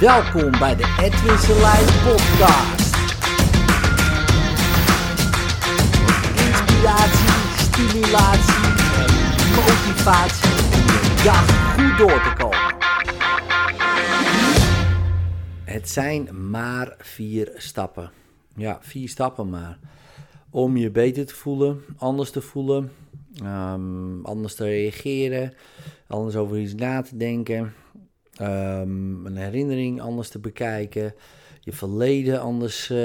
Welkom bij de Edwin Selijn podcast. Inspiratie, stimulatie en motivatie om de dag goed door te komen. Het zijn maar vier stappen. Ja, vier stappen maar. Om je beter te voelen, anders te voelen, ehm, anders te reageren, anders over iets na te denken, ehm, een herinnering anders te bekijken, je verleden anders eh,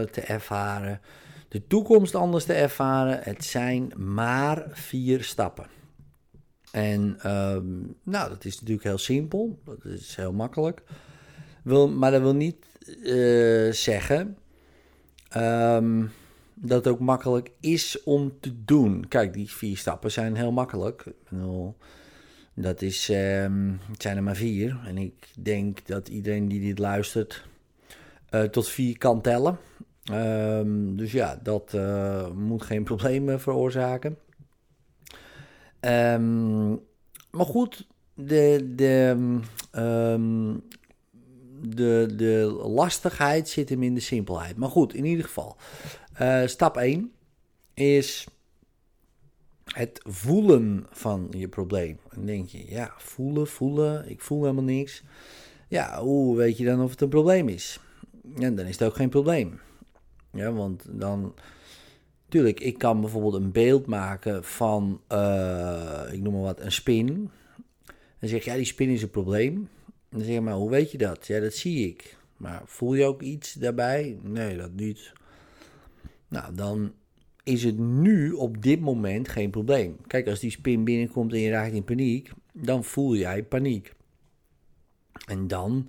te ervaren, de toekomst anders te ervaren. Het zijn maar vier stappen. En ehm, nou, dat is natuurlijk heel simpel, dat is heel makkelijk. Wil, maar dat wil niet eh, zeggen ehm, dat het ook makkelijk is om te doen. Kijk, die vier stappen zijn heel makkelijk. Ik dat is, ehm, het zijn er maar vier. En ik denk dat iedereen die dit luistert eh, tot vier kan tellen. Ehm, dus ja, dat eh, moet geen problemen veroorzaken. Ehm, maar goed, de, de, de, de lastigheid zit hem in de simpelheid. Maar goed, in ieder geval. eh, stap 1 is het voelen van je probleem. Dan denk je, ja, voelen, voelen, ik voel helemaal niks. Ja, hoe weet je dan of het een probleem is? En dan is het ook geen probleem. Ja, want dan... Tuurlijk, ik kan bijvoorbeeld een beeld maken van, eh, ik noem maar wat, een spin. Dan zeg je, ja, die spin is een probleem. Dan zeg je, maar hoe weet je dat? Ja, dat zie ik. Maar voel je ook iets daarbij? Nee, dat niet. Nou, dan is het nu op dit moment geen probleem. Kijk, als die spin binnenkomt en je raakt in paniek, dan voel jij paniek. En dan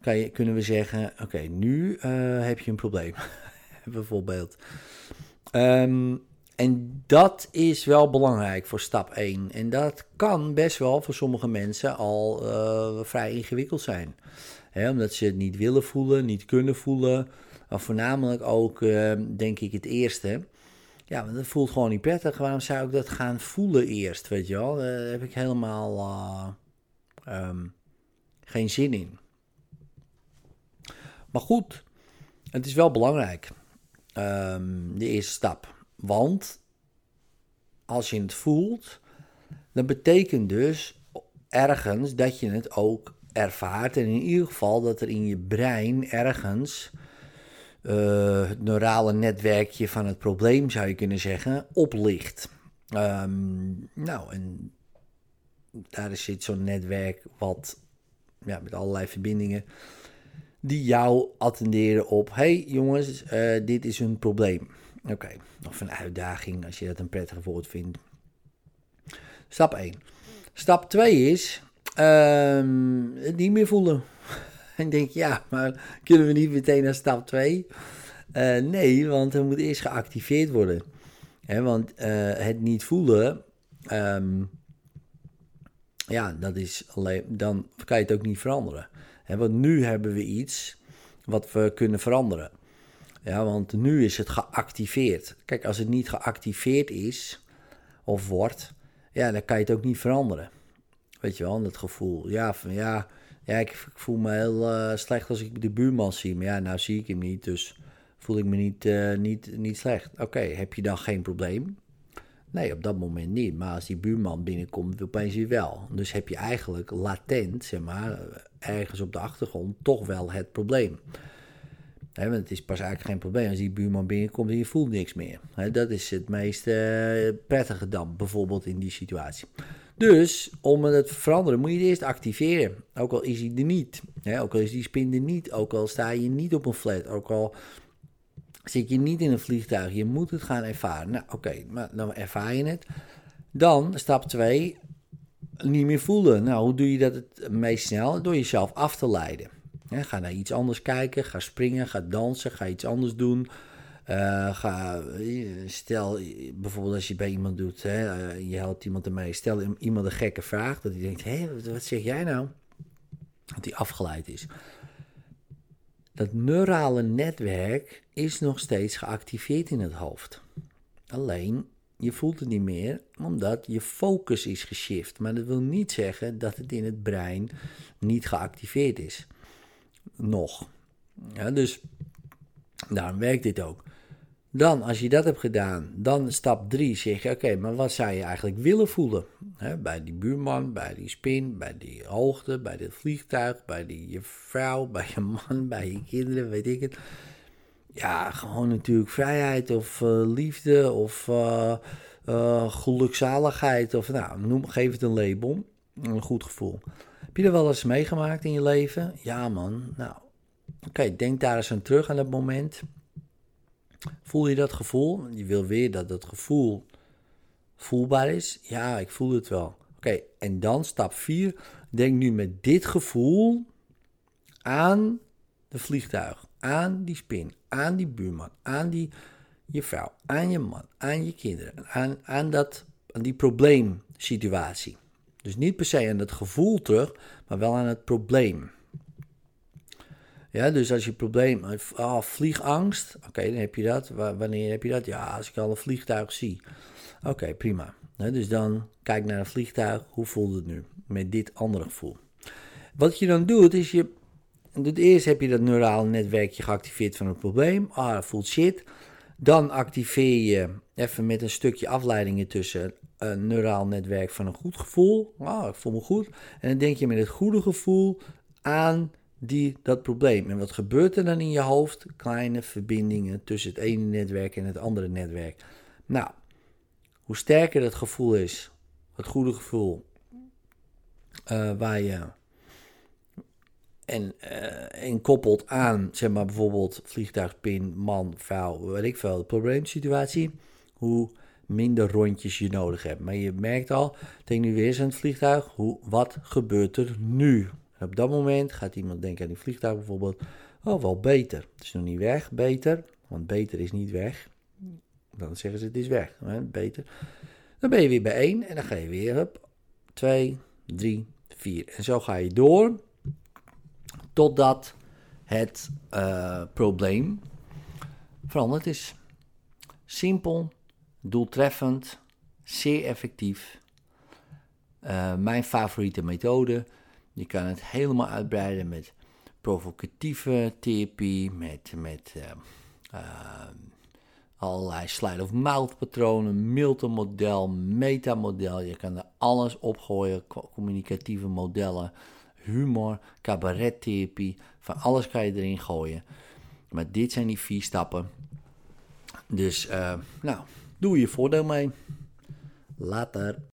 kan je, kunnen we zeggen, oké, nu eh, heb je een probleem. Bijvoorbeeld. Ehm, en dat is wel belangrijk voor stap 1. En dat kan best wel voor sommige mensen al eh, vrij ingewikkeld zijn. Omdat ze het niet willen voelen, niet kunnen voelen. Maar voornamelijk ook, eh, denk ik, het eerste. Ja, want dat voelt gewoon niet prettig. Waarom zou ik dat gaan voelen eerst, weet je wel? Daar heb ik helemaal eh, ehm, geen zin in. Maar goed, het is wel belangrijk. ehm, de eerste stap. Want als je het voelt, dan betekent dus ergens dat je het ook ervaart. En in ieder geval dat er in je brein ergens eh, het neurale netwerkje van het probleem, zou je kunnen zeggen, oplicht. Ehm, nou, en daar zit zo'n netwerk wat ja, met allerlei verbindingen die jou attenderen op: hey jongens, eh, dit is een probleem. Oké, of een uitdaging als je dat een prettig woord vindt. Stap 1. Stap 2 is ehm, het niet meer voelen. en denk ja, maar kunnen we niet meteen naar stap 2? Eh, nee, want het moet eerst geactiveerd worden. Hè, want eh, het niet voelen, ehm, ja, dat is alleen, dan kan je het ook niet veranderen. Hè, want nu hebben we iets wat we kunnen veranderen. Ja, want nu is het geactiveerd. Kijk, als het niet geactiveerd is of wordt, ja, dan kan je het ook niet veranderen. Weet je wel, dat gevoel. Ja, van ja, ja ik, voel me heel eh, slecht als ik de buurman zie. Maar ja, nou zie ik hem niet, dus voel ik me niet, eh, niet, niet slecht. Oké, heb je dan geen probleem? Nee, op dat moment niet. Maar als die buurman binnenkomt, opeens weer wel. Dus heb je eigenlijk latent, zeg maar, ergens op de achtergrond toch wel het probleem. Want het is pas eigenlijk geen probleem als die buurman binnenkomt en je voelt niks meer. Dat is het meest eh, prettige dan, bijvoorbeeld in die situatie. Dus om het te veranderen moet je het eerst activeren. Ook al is hij er niet. Hè, ook al is die spin er niet. Ook al sta je niet op een flat. Ook al zit je niet in een vliegtuig. Je moet het gaan ervaren. Nou oké, maar dan ervaar je het. Dan stap 2, niet meer voelen. Nou, hoe doe je dat het meest snel? Door jezelf af te leiden. Ga naar iets anders kijken, ga springen, ga dansen, ga iets anders doen. Eh, ga, stel bijvoorbeeld als je bij iemand doet, hè, eh, je helpt iemand ermee, stel iemand een gekke vraag, dat hij denkt, hé, wat, zeg jij nou? Dat hij afgeleid is. Dat neurale netwerk is nog steeds geactiveerd in het hoofd. Alleen, je voelt het niet meer omdat je focus is geshift. Maar dat wil niet zeggen dat het in het brein niet geactiveerd is. nog. Ja, dus daarom werkt dit ook. Dan, als je dat hebt gedaan, dan stap 3 zeg je: Oké, maar wat zou je eigenlijk willen voelen? bij die buurman, bij die spin, bij die hoogte, bij dit vliegtuig, bij die je vrouw, bij je man, bij je kinderen, weet ik het. Ja, gewoon natuurlijk vrijheid of uh, liefde of uh, gelukzaligheid. Of nou, noem, geef het een label. Een goed gevoel. Heb je er wel eens meegemaakt in je leven? Ja, man. Nou, oké, denk daar eens aan terug aan dat moment. Voel je dat gevoel? Je wil weer dat dat gevoel voelbaar is. Ja, ik voel het wel. Oké, en dan stap 4. Denk nu met dit gevoel aan de vliegtuig, aan die spin, aan die buurman, aan die je vrouw, aan je man, aan je kinderen, aan, aan, dat, aan die probleemsituatie. Dus niet per se aan het gevoel terug, maar wel aan het probleem. Ja, dus als je probleem, oh, vliegangst, oké, dan heb je dat. Wanneer heb je dat? Ja, als ik al een vliegtuig zie. Oké, prima. dus dan kijk naar een vliegtuig, hoe voelt het nu? Met dit andere gevoel. Wat je dan doet, is je. Doet eerst heb je dat neurale netwerkje geactiveerd van het probleem. Ah, voelt shit. Dan activeer je even met een stukje afleidingen tussen een neuraal netwerk van een goed gevoel. Ah, ik voel me goed. En dan denk je met het goede gevoel aan die, dat probleem. En wat gebeurt er dan in je hoofd? Kleine verbindingen tussen het ene netwerk en het andere netwerk. Nou, hoe sterker dat gevoel is, het goede gevoel, uh, waar je en, en koppelt aan, zeg maar bijvoorbeeld vliegtuigpin, man, vrouw, weet ik veel, de probleemsituatie, hoe minder rondjes je nodig hebt. Maar je merkt al, denk nu weer eens aan het vliegtuig, hoe, wat gebeurt er nu? Op dat moment gaat iemand denken aan die vliegtuig bijvoorbeeld, oh wel beter. Het is nog niet weg, beter, want beter is niet weg. Dan zeggen ze het is weg, hè? beter. Dan ben je weer bij 1 en dan ga je weer op 2, 3, 4. En zo ga je door totdat het uh, probleem veranderd is. Simpel, doeltreffend, zeer effectief. Uh, mijn favoriete methode. Je kan het helemaal uitbreiden met provocatieve therapie, met, met uh, allerlei slide-of-mouth patronen, Milton-model, metamodel. Je kan er alles opgooien, communicatieve modellen, humor, cabaret-therapie. Van alles kan je erin gooien. Maar dit zijn die vier stappen. Dus, uh, nou, doe je voordeel mee. Later.